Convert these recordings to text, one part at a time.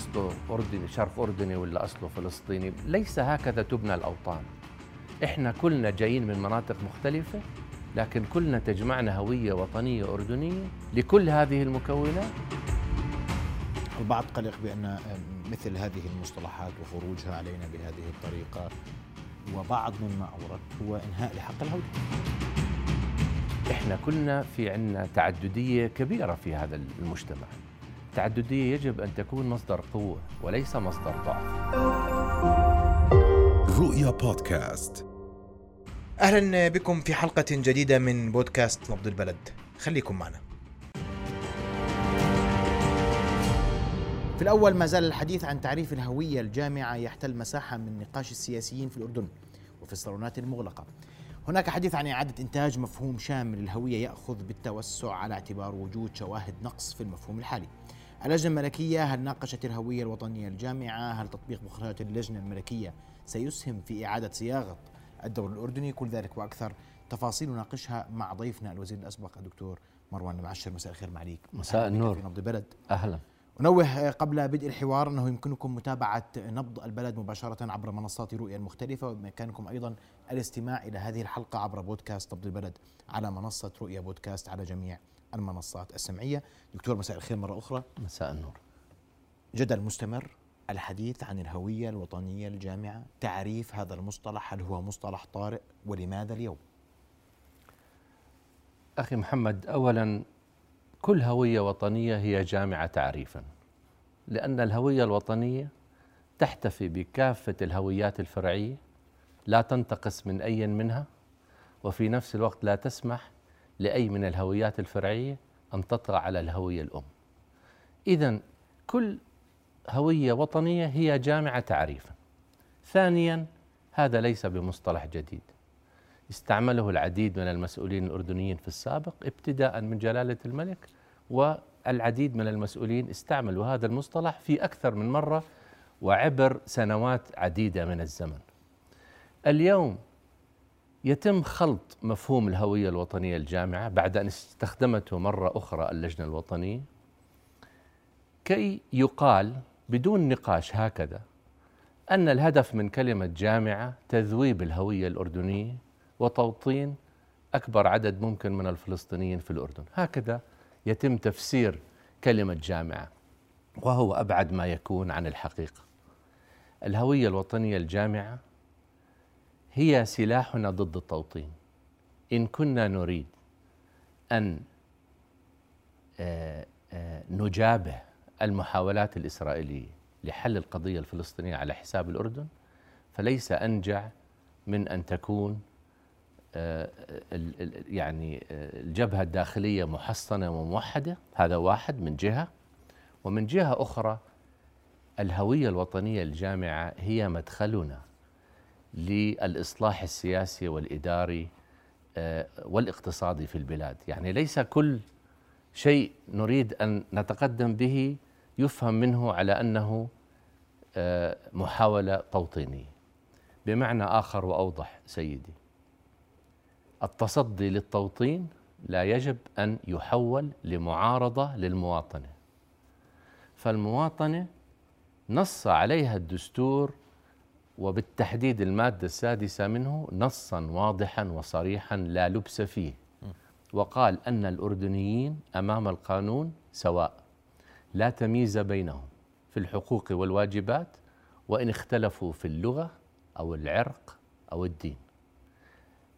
أصله أردني شرق أردني ولا أصله فلسطيني؟ ليس هكذا تبنى الأوطان. إحنا كلنا جايين من مناطق مختلفة لكن كلنا تجمعنا هوية وطنية أردنية لكل هذه المكونات. البعض قلق بأن مثل هذه المصطلحات وخروجها علينا بهذه الطريقة وبعض مما أورد هو إنهاء لحق الهوية. إحنا كلنا في عندنا تعددية كبيرة في هذا المجتمع. التعددية يجب أن تكون مصدر قوة وليس مصدر ضعف. رؤيا بودكاست. أهلا بكم في حلقة جديدة من بودكاست نبض البلد. خليكم معنا. في الأول ما زال الحديث عن تعريف الهوية الجامعة يحتل مساحة من نقاش السياسيين في الأردن وفي الصالونات المغلقة. هناك حديث عن إعادة إنتاج مفهوم شامل للهوية يأخذ بالتوسع على اعتبار وجود شواهد نقص في المفهوم الحالي. اللجنة الملكية هل ناقشت الهوية الوطنية الجامعة هل تطبيق مخرجات اللجنة الملكية سيسهم في إعادة صياغة الدور الأردني. كل ذلك وأكثر تفاصيل نناقشها مع ضيفنا الوزير الأسبق الدكتور مروان المعشر. مساء الخير معليك مساء النور. في نبض بلد أهلا. أنوه قبل بدء الحوار أنه يمكنكم متابعة نبض البلد مباشرة عبر منصات رؤيا المختلفة وبإمكانكم أيضا الاستماع إلى هذه الحلقة عبر بودكاست نبض البلد على منصة رؤيا بودكاست على جميع المنصات السمعية. دكتور مساء الخير مرة أخرى. مساء النور. جدل مستمر الحديث عن الهوية الوطنية الجامعة تعريف هذا المصطلح هل هو مصطلح طارئ ولماذا اليوم؟ أخي محمد اولا كل هوية وطنية هي جامعة تعريفا لأن الهوية الوطنية تحتفي بكافة الهويات الفرعية لا تنتقص من أي منها وفي نفس الوقت لا تسمح لأي من الهويات الفرعية أن تطغى على الهوية الأم. اذا كل هوية وطنية هي جامعة تعريفا. ثانيا هذا ليس بمصطلح جديد. استعمله العديد من المسؤولين الأردنيين في السابق ابتداء من جلالة الملك والعديد من المسؤولين استعملوا هذا المصطلح في أكثر من مرة وعبر سنوات عديدة من الزمن. اليوم يتم خلط مفهوم الهوية الوطنية الجامعة بعد أن استخدمته مرة أخرى اللجنة الوطنية كي يقال بدون نقاش هكذا أن الهدف من كلمة جامعة تذويب الهوية الأردنية وتوطين أكبر عدد ممكن من الفلسطينيين في الأردن. هكذا يتم تفسير كلمة جامعة وهو أبعد ما يكون عن الحقيقة. الهوية الوطنية الجامعة هي سلاحنا ضد التوطين. إن كنا نريد أن آه، آه، نجابه المحاولات الإسرائيلية لحل القضية الفلسطينية على حساب الأردن فليس أنجع من أن تكون آه، يعني الجبهة الداخلية محصنة وموحدة. هذا واحد من جهة. ومن جهة أخرى الهوية الوطنية الجامعة هي مدخلنا. للإصلاح السياسي والإداري والاقتصادي في البلاد. يعني ليس كل شيء نريد أن نتقدم به يفهم منه على أنه محاولة توطينية. بمعنى آخر وأوضح سيدي التصدي للتوطين لا يجب أن يحول لمعارضة للمواطنة. فالمواطنة نص عليها الدستور وبالتحديد المادة السادسة منه نصا واضحا وصريحا لا لبس فيه. وقال أن الأردنيين أمام القانون سواء لا تمييز بينهم في الحقوق والواجبات وإن اختلفوا في اللغة أو العرق أو الدين.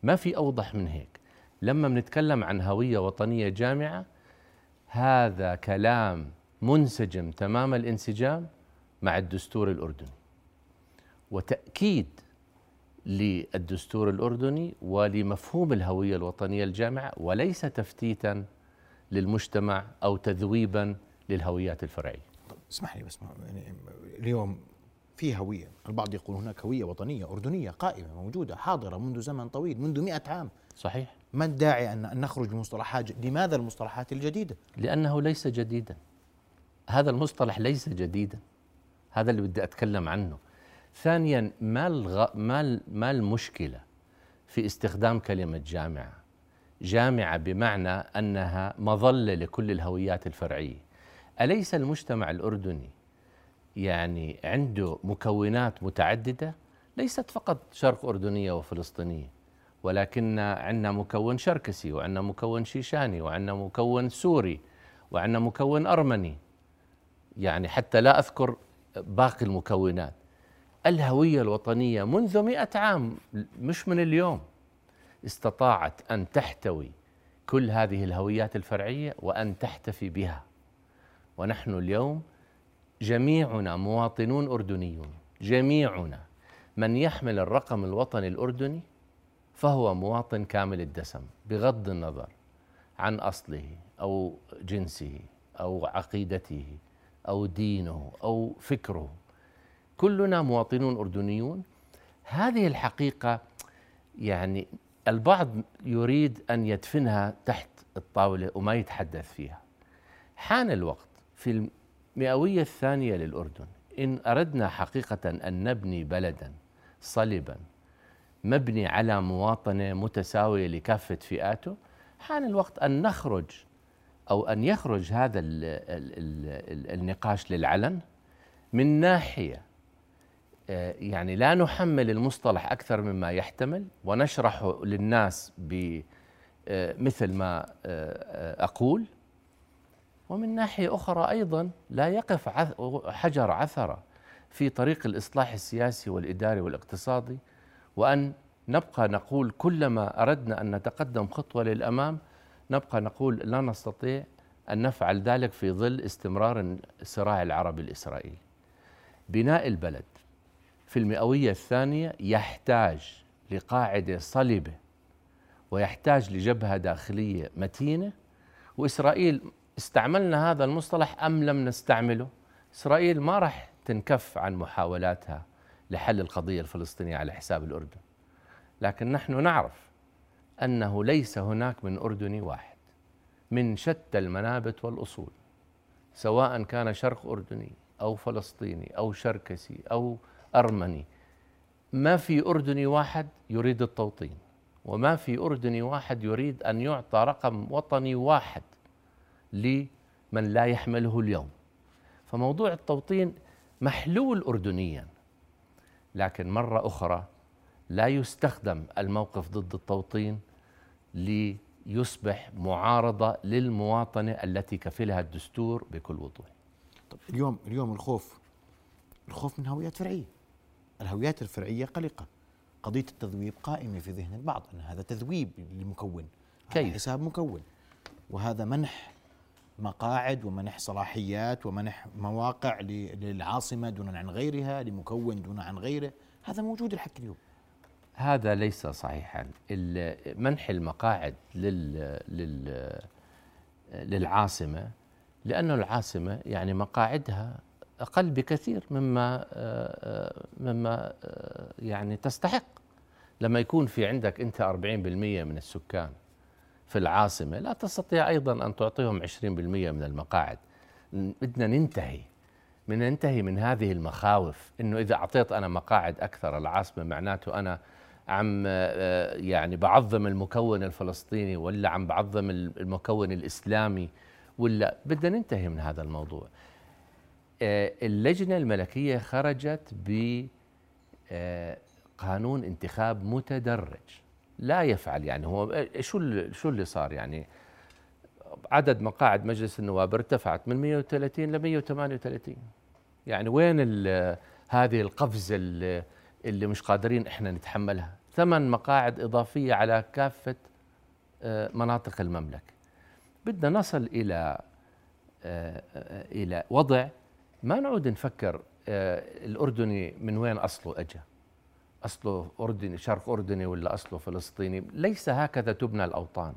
ما في أوضح من هيك؟ لما بنتكلم عن هوية وطنية جامعة هذا كلام منسجم تمام الانسجام مع الدستور الأردني. وتأكيد للدستور الأردني ولمفهوم الهوية الوطنية الجامعة وليس تفتيتا للمجتمع أو تذويبا للهويات الفرعية. طب اسمح لي بس يعني اليوم في هوية البعض يقول هناك هوية وطنية أردنية قائمة موجودة حاضرة منذ زمن طويل منذ مئة عام. صحيح. ما الداعي أن نخرج بمصطلحات لماذا المصطلحات الجديدة؟ لأنه ليس جديدا. هذا المصطلح ليس جديدا. هذا اللي بدي أتكلم عنه. ثانيا ما الغ... ما ما المشكلة في استخدام كلمة جامعة؟ جامعة بمعنى أنها مظلة لكل الهويات الفرعية. أليس المجتمع الأردني يعني عنده مكونات متعددة؟ ليست فقط شرق أردنية وفلسطينية ولكن عندنا مكون شركسي وعندنا مكون شيشاني وعندنا مكون سوري وعندنا مكون أرمني. يعني حتى لا أذكر باقي المكونات. الهوية الوطنية منذ مئة عام مش من اليوم استطاعت أن تحتوي كل هذه الهويات الفرعية وأن تحتفي بها. ونحن اليوم جميعنا مواطنون أردنيون جميعنا. من يحمل الرقم الوطني الأردني فهو مواطن كامل الدسم بغض النظر عن أصله أو جنسه أو عقيدته أو دينه أو فكره. كلنا مواطنون أردنيون. هذه الحقيقة يعني البعض يريد أن يدفنها تحت الطاولة وما يتحدث فيها. حان الوقت في المئوية الثانية للأردن. إن أردنا حقيقة أن نبني بلدا صلبا مبني على مواطنة متساوية لكافة فئاته حان الوقت أن نخرج أو أن يخرج هذا ال ال ال النقاش للعلن من ناحية آه، يعني لا نحمل المصطلح أكثر مما يحتمل ونشرحه للناس آه، ما آه، أقول. ومن ناحية أخرى أيضا لا يقف حجر عثرة في طريق الإصلاح السياسي والإداري والاقتصادي. وأن نبقى نقول كلما أردنا أن نتقدم خطوة للأمام نبقى نقول لا نستطيع أن نفعل ذلك في ظل استمرار الصراع العربي الإسرائيلي. بناء البلد في المئوية الثانية يحتاج لقاعدة صلبة ويحتاج لجبهة داخلية متينة. وإسرائيل استعملنا هذا المصطلح أم لم نستعمله؟ إسرائيل ما راح تنكف عن محاولاتها لحل القضية الفلسطينية على حساب الأردن. لكن نحن نعرف أنه ليس هناك من أردني واحد من شتى المنابت والأصول سواء كان شرق أردني أو فلسطيني أو شركسي أو أرمني. ما في أردني واحد يريد التوطين وما في أردني واحد يريد أن يعطى رقم وطني واحد لمن لا يحمله اليوم. فموضوع التوطين محلول أردنيا لكن مرة أخرى لا يستخدم الموقف ضد التوطين ليصبح معارضة للمواطنة التي كفلها الدستور بكل وضوح. طب اليوم اليوم الخوف الخوف من هويات فرعية. الهويات الفرعية قلقة. قضية التذويب قائمة في ذهن البعض أن هذا تذويب لمكون كيف؟ حساب مكون. وهذا منح مقاعد ومنح صلاحيات ومنح مواقع للعاصمة دون عن غيرها لمكون دون عن غيره. هذا موجود الحق اليوم. هذا ليس صحيحا. منح المقاعد لل, لل للعاصمة لأن العاصمة يعني مقاعدها أقل بكثير مما مما يعني تستحق. لما يكون في عندك أنت 40% من السكان في العاصمة لا تستطيع أيضا أن تعطيهم 20% من المقاعد. بدنا ننتهي. من ننتهي من هذه المخاوف إنه إذا أعطيت أنا مقاعد أكثر العاصمة معناته أنا عم آه، يعني بعظم المكون الفلسطيني ولا عم بعظم المكون الإسلامي ولا. بدنا ننتهي من هذا الموضوع. آه، اللجنة الملكية خرجت ب آه، انتخاب متدرج. لا يفعل يعني هو شو شو اللي صار يعني؟ عدد مقاعد مجلس النواب ارتفعت من 130 ل 138 يعني وين هذه القفزه اللي, مش قادرين إحنا نتحملها؟ ثمان مقاعد إضافية على كافة آه، مناطق المملكة. بدنا نصل إلى آه، إلى وضع ما نعود نفكر آه، الأردني من وين أصله اجى أصله أردني شرق أردني ولا أصله فلسطيني؟ ليس هكذا تبنى الأوطان.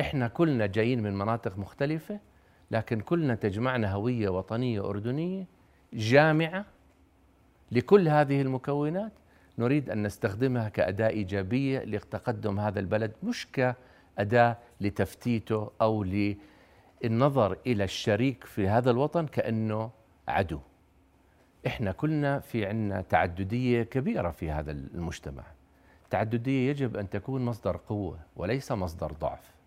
إحنا كلنا جايين من مناطق مختلفة لكن كلنا تجمعنا هوية وطنية أردنية جامعة لكل هذه المكونات. نريد أن نستخدمها كأداة إيجابية لتقدم هذا البلد مش كأداة لتفتيته أو للنظر إلى الشريك في هذا الوطن كأنه عدو. إحنا كلنا في عندنا تعددية كبيرة في هذا المجتمع. التعدديه يجب أن تكون مصدر قوة وليس مصدر ضعف.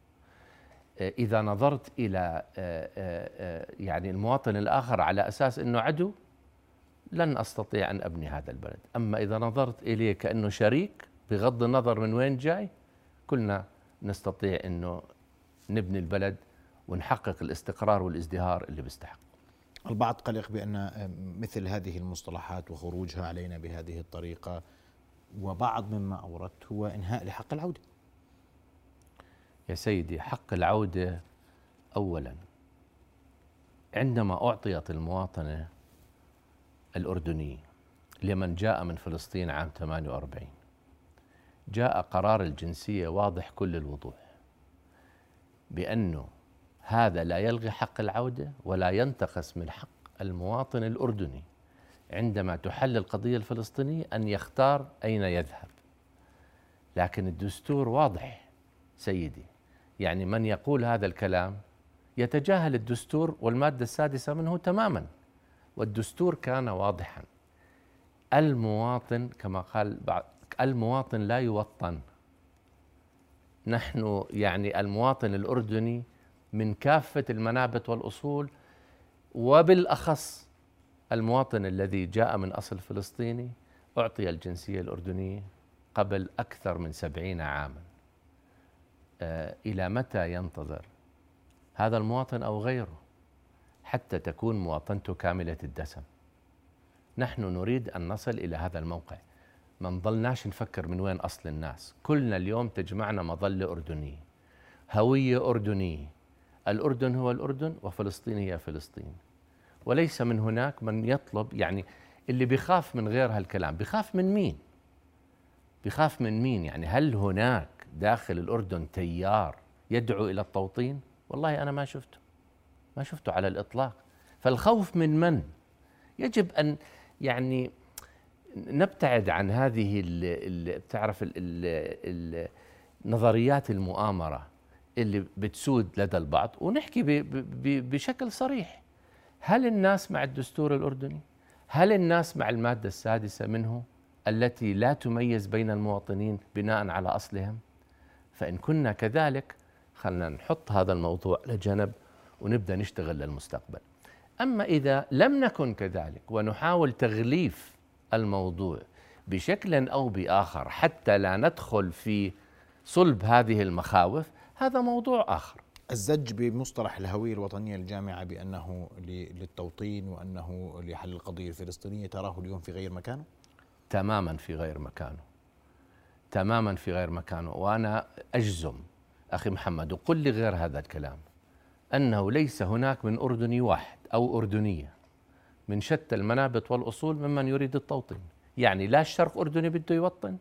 إذا نظرت إلى آه، آه، آه، يعني المواطن الآخر على أساس إنه عدو لن أستطيع أن أبني هذا البلد، أما إذا نظرت إليه كأنه شريك بغض النظر من وين جاي كلنا نستطيع إنه نبني البلد ونحقق الاستقرار والازدهار اللي بيستحق. البعض قلق بأن مثل هذه المصطلحات وخروجها علينا بهذه الطريقة وبعض مما أوردت هو إنهاء لحق العودة. يا سيدي حق العودة اولا عندما أعطيت المواطنة الاردنيه لمن جاء من فلسطين عام 48 جاء قرار الجنسية واضح كل الوضوح بأنه هذا لا يلغي حق العودة ولا ينتقص من حق المواطن الأردني عندما تحل القضية الفلسطينية أن يختار أين يذهب. لكن الدستور واضح سيدي يعني من يقول هذا الكلام؟ يتجاهل الدستور والمادة السادسة منه تماما والدستور كان واضحا. المواطن كما قال بعض المواطن لا يوطن. نحن يعني المواطن الأردني من كافة المنابت والأصول وبالأخص المواطن الذي جاء من أصل فلسطيني أعطي الجنسية الأردنية قبل أكثر من سبعين عاما. آه، إلى متى ينتظر هذا المواطن أو غيره حتى تكون مواطنته كاملة الدسم؟ نحن نريد أن نصل إلى هذا الموقع. ما نضلناش نفكر من وين أصل الناس. كلنا اليوم تجمعنا مظلة أردنية هوية أردنية الأردن هو الأردن وفلسطين هي فلسطين. وليس من هناك من يطلب يعني اللي بيخاف من غير هالكلام بيخاف من مين؟ بيخاف من مين؟ يعني هل هناك داخل الأردن تيار يدعو إلى التوطين؟ والله أنا ما شفته. ما شفته على الإطلاق. فالخوف من من؟ يجب أن يعني نبتعد عن هذه ال بتعرف نظريات المؤامرة. اللي بتسود لدى البعض ونحكي بشكل صريح هل الناس مع الدستور الأردني؟ هل الناس مع المادة السادسة منه التي لا تميز بين المواطنين بناء على أصلهم؟ فإن كنا كذلك خلنا نحط هذا الموضوع لجنب ونبدأ نشتغل للمستقبل. أما إذا لم نكن كذلك ونحاول تغليف الموضوع بشكل أو بآخر حتى لا ندخل في صلب هذه المخاوف هذا موضوع آخر. الزج بمصطلح الهوية الوطنية الجامعة بأنه للتوطين وأنه لحل القضية الفلسطينية تراه اليوم في غير مكانه؟ تماما في غير مكانه. تماما في غير مكانه وأنا أجزم أخي محمد وقل لي غير هذا الكلام أنه ليس هناك من أردني واحد أو أردنية من شتى المنابت والأصول ممن يريد التوطين يعني لا الشرق أردني بده يوطن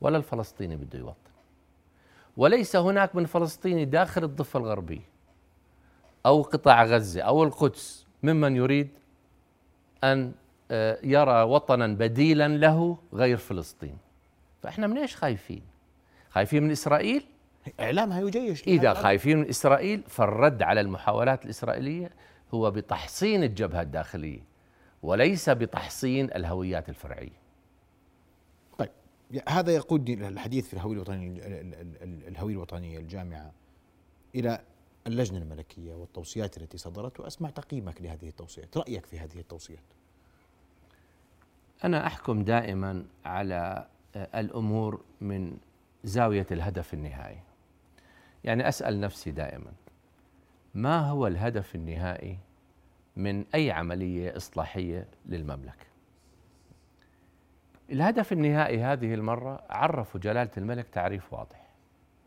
ولا الفلسطيني بده يوطن وليس هناك من فلسطيني داخل الضفة الغربية أو قطاع غزة أو القدس ممن يريد أن آه، يرى وطنا بديلا له غير فلسطين. فإحنا من إيش خايفين؟ خايفين من إسرائيل؟ اعلامها يجيش إذا خايفين من إسرائيل فالرد على المحاولات الإسرائيلية هو بتحصين الجبهة الداخلية وليس بتحصين الهويات الفرعية. طيب هذا يقودني للحديث في الهوية الوطنية الهوية الوطنية الجامعة إلى اللجنة الملكية والتوصيات التي صدرت وأسمع تقييمك لهذه التوصيات، رأيك في هذه التوصيات. أنا أحكم دائما على الأمور من زاوية الهدف النهائي. يعني أسأل نفسي دائما ما هو الهدف النهائي من أي عملية إصلاحية للمملكة؟ الهدف النهائي هذه المرة عرفوا جلالة الملك تعريف واضح.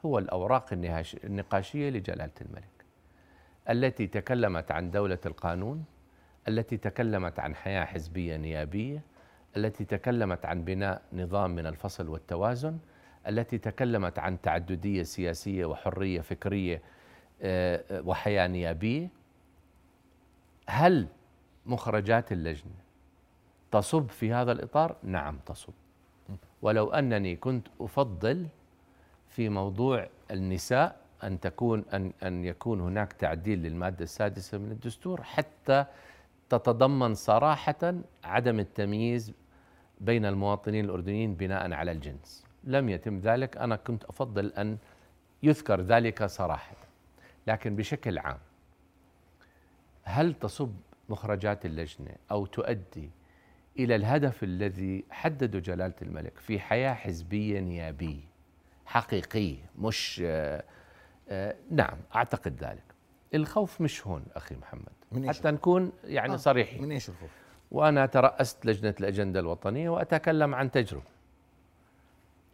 هو الأوراق النقاشية لجلالة الملك. التي تكلمت عن دولة القانون التي تكلمت عن حياة حزبية نيابية التي تكلمت عن بناء نظام من الفصل والتوازن التي تكلمت عن تعددية سياسية وحرية فكرية آه، وحياة نيابية. هل مخرجات اللجنة تصب في هذا الإطار؟ نعم تصب. ولو أنني كنت أفضل في موضوع النساء أن تكون أن أن يكون هناك تعديل للمادة السادسة من الدستور حتى تتضمن صراحة عدم التمييز بين المواطنين الأردنيين بناء على الجنس. لم يتم ذلك. أنا كنت أفضل أن يذكر ذلك صراحة. لكن بشكل عام هل تصب مخرجات اللجنة أو تؤدي إلى الهدف الذي حدده جلالة الملك في حياة حزبية نيابية حقيقية مش آه آه نعم أعتقد ذلك. الخوف مش هون أخي محمد. من حتى نكون يعني آه صريحين. من إيش الخوف؟ وأنا ترأست لجنة الأجندة الوطنية وأتكلم عن تجربة.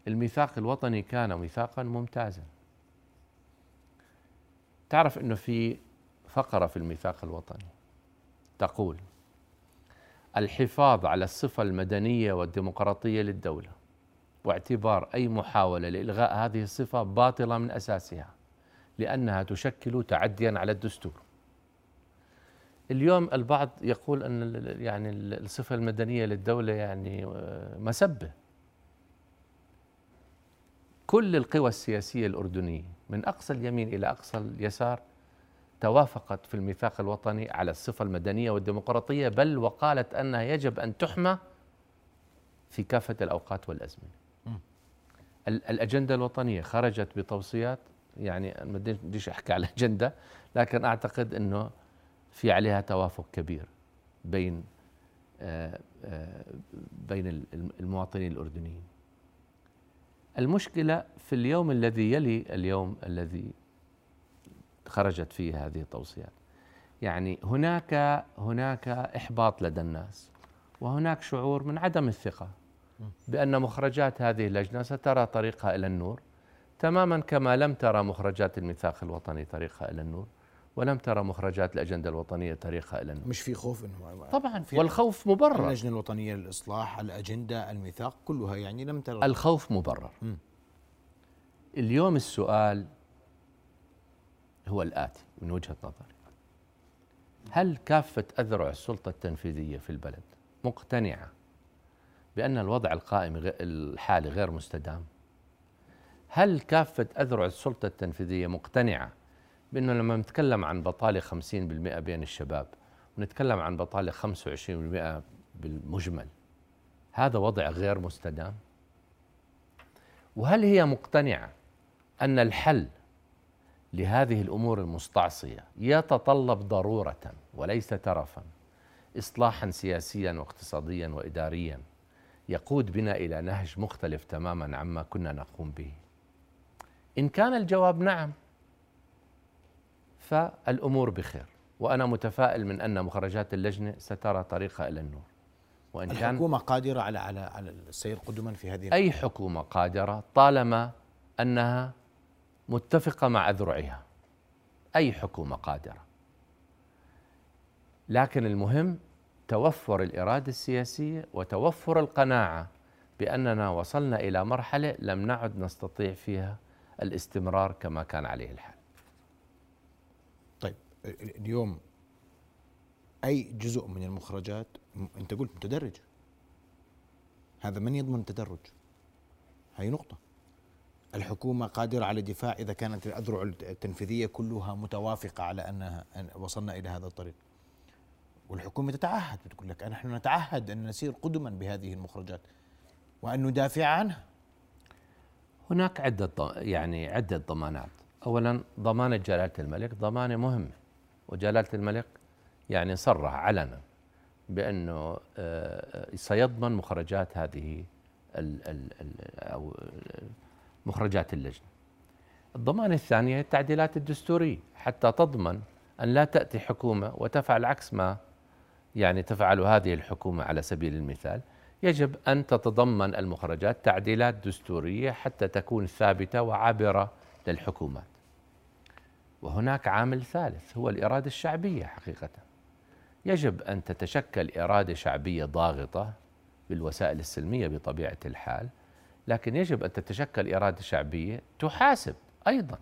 الميثاق الوطني كان ميثاقا ممتازا. تعرف إنه في فقرة في الميثاق الوطني تقول الحفاظ على الصفة المدنية والديمقراطية للدولة واعتبار أي محاولة لإلغاء هذه الصفة باطلة من أساسها لأنها تشكل تعديا على الدستور. اليوم البعض يقول أن يعني الصفة المدنية للدولة يعني آه، مسبة. كل القوى السياسية الأردنية من أقصى اليمين إلى أقصى اليسار توافقت في الميثاق الوطني على الصفة المدنية والديمقراطية بل وقالت أنها يجب أن تحمى في كافة الأوقات والأزمنة. الأجندة الوطنية خرجت بتوصيات يعني ما بديش أحكي على الأجندة لكن أعتقد إنه في عليها توافق كبير بين آه، آه، بين المواطنين الأردنيين. المشكلة في اليوم الذي يلي اليوم الذي خرجت فيه هذه التوصيات. يعني هناك هناك إحباط لدى الناس وهناك شعور من عدم الثقة بأن مخرجات هذه اللجنة سترى طريقها إلى النور تماما كما لم ترى مخرجات الميثاق الوطني طريقها إلى النور ولم ترى مخرجات الأجندة الوطنية طريقها إلى النور مش في خوف إنه طبعا والخوف مبرر اللجنة الوطنية للإصلاح الأجندة الميثاق كلها يعني لم ترى الخوف مبرر م. اليوم السؤال هو الاتي من وجهة نظري. هل كافة أذرع السلطة التنفيذية في البلد مقتنعة بأن الوضع القائم الحالي غير مستدام؟ هل كافة أذرع السلطة التنفيذية مقتنعة بأنه لما نتكلم عن بطالة 50% بين الشباب ونتكلم عن بطالة 25% بالمجمل هذا وضع غير مستدام؟ وهل هي مقتنعة أن الحل لهذه الأمور المستعصية. يتطلب ضرورة وليس ترفا إصلاحا سياسيا واقتصاديا وإداريا. يقود بنا إلى نهج مختلف تماما عما كنا نقوم به. إن كان الجواب نعم فالأمور بخير. وأنا متفائل من أن مخرجات اللجنة سترى طريقها إلى النور. وإن كان الحكومة قادرة على على على السير قدما في هذه أي حكومة قادرة طالما أنها متفقة مع أذرعها. أي حكومة قادرة. لكن المهم توفر الإرادة السياسية وتوفر القناعة بأننا وصلنا إلى مرحلة لم نعد نستطيع فيها الاستمرار كما كان عليه الحال. طيب اليوم أي جزء من المخرجات أنت قلت متدرج. هذا من يضمن التدرج؟ هي نقطة. الحكومة قادرة على الدفاع إذا كانت الأذرع التنفيذية كلها متوافقة على أنها أن وصلنا إلى هذا الطريق. والحكومة تتعهد بتقول لك نحن نتعهد أن نسير قدما بهذه المخرجات وأن ندافع عنها. هناك عدة يعني عدة ضمانات. أولا ضمانة جلالة الملك ضمانة مهمة وجلالة الملك يعني صرح علنا بأنه آه، سيضمن مخرجات هذه ال ال ال أو مخرجات اللجنة. الضمانة الثانية التعديلات الدستورية حتى تضمن أن لا تأتي حكومة وتفعل عكس ما يعني تفعل هذه الحكومة على سبيل المثال. يجب أن تتضمن المخرجات تعديلات دستورية حتى تكون ثابتة وعابرة للحكومات. وهناك عامل ثالث هو الإرادة الشعبية حقيقة. يجب أن تتشكل إرادة شعبية ضاغطة بالوسائل السلمية بطبيعة الحال لكن يجب أن تتشكل إرادة شعبية تحاسب أيضا.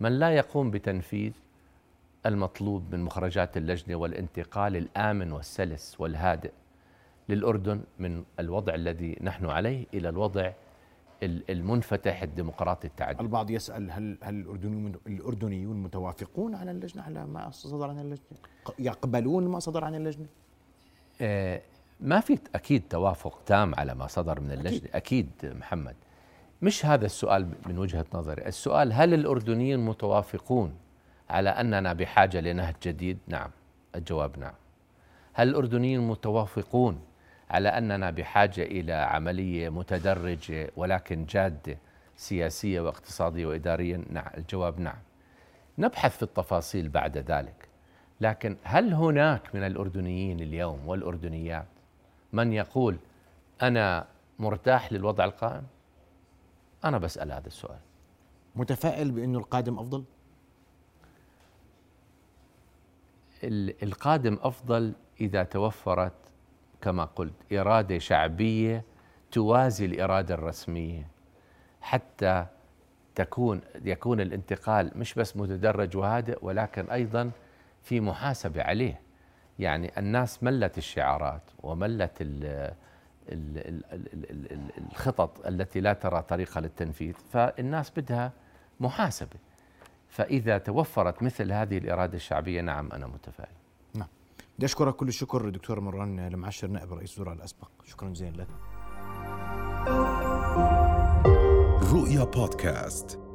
من لا يقوم بتنفيذ المطلوب من مخرجات اللجنة والانتقال الآمن والسلس والهادئ للأردن من الوضع الذي نحن عليه إلى الوضع المنفتح الديمقراطي التعددي البعض يسأل هل هل الأردنيون الأردنيون متوافقون على اللجنة؟ على ما صدر عن اللجنة؟ يقبلون ما صدر عن اللجنة؟ آه ما في أكيد توافق تام على ما صدر من اللجنة. أكيد, أكيد محمد. مش هذا السؤال من وجهة نظري. السؤال هل الأردنيين متوافقون على أننا بحاجة لنهج جديد؟ نعم. الجواب نعم. هل الأردنيين متوافقون على أننا بحاجة إلى عملية متدرجة ولكن جادة سياسية واقتصادية وإدارية؟ نعم. الجواب نعم. نبحث في التفاصيل بعد ذلك. لكن هل هناك من الأردنيين اليوم والأردنيات من يقول أنا مرتاح للوضع القائم؟ أنا بسأل هذا السؤال. متفائل بانه القادم أفضل؟ القادم أفضل إذا توفرت كما قلت إرادة شعبية توازي الإرادة الرسمية حتى تكون يكون الانتقال مش بس متدرج وهادئ ولكن أيضا في محاسبة عليه. يعني الناس ملت الشعارات وملت ال الخطط التي لا ترى طريقة للتنفيذ فالناس بدها محاسبة. فإذا توفرت مثل هذه الإرادة الشعبية نعم أنا متفائل. نعم. بدي أشكرك كل الشكر دكتور مروان المعشر نائب رئيس الوزراء الأسبق. شكرا جزيلا لك. رؤيا بودكاست.